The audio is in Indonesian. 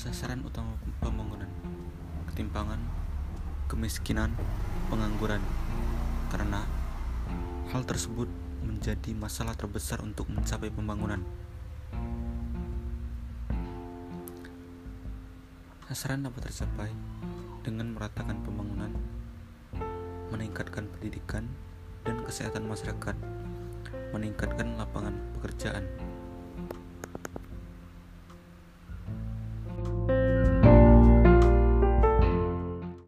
sasaran utama pembangunan. Ketimpangan kemiskinan pengangguran. Karena hal tersebut menjadi masalah terbesar untuk mencapai pembangunan. Sasaran dapat tercapai dengan meratakan pembangunan meningkatkan pendidikan dan kesehatan masyarakat meningkatkan lapangan pekerjaan.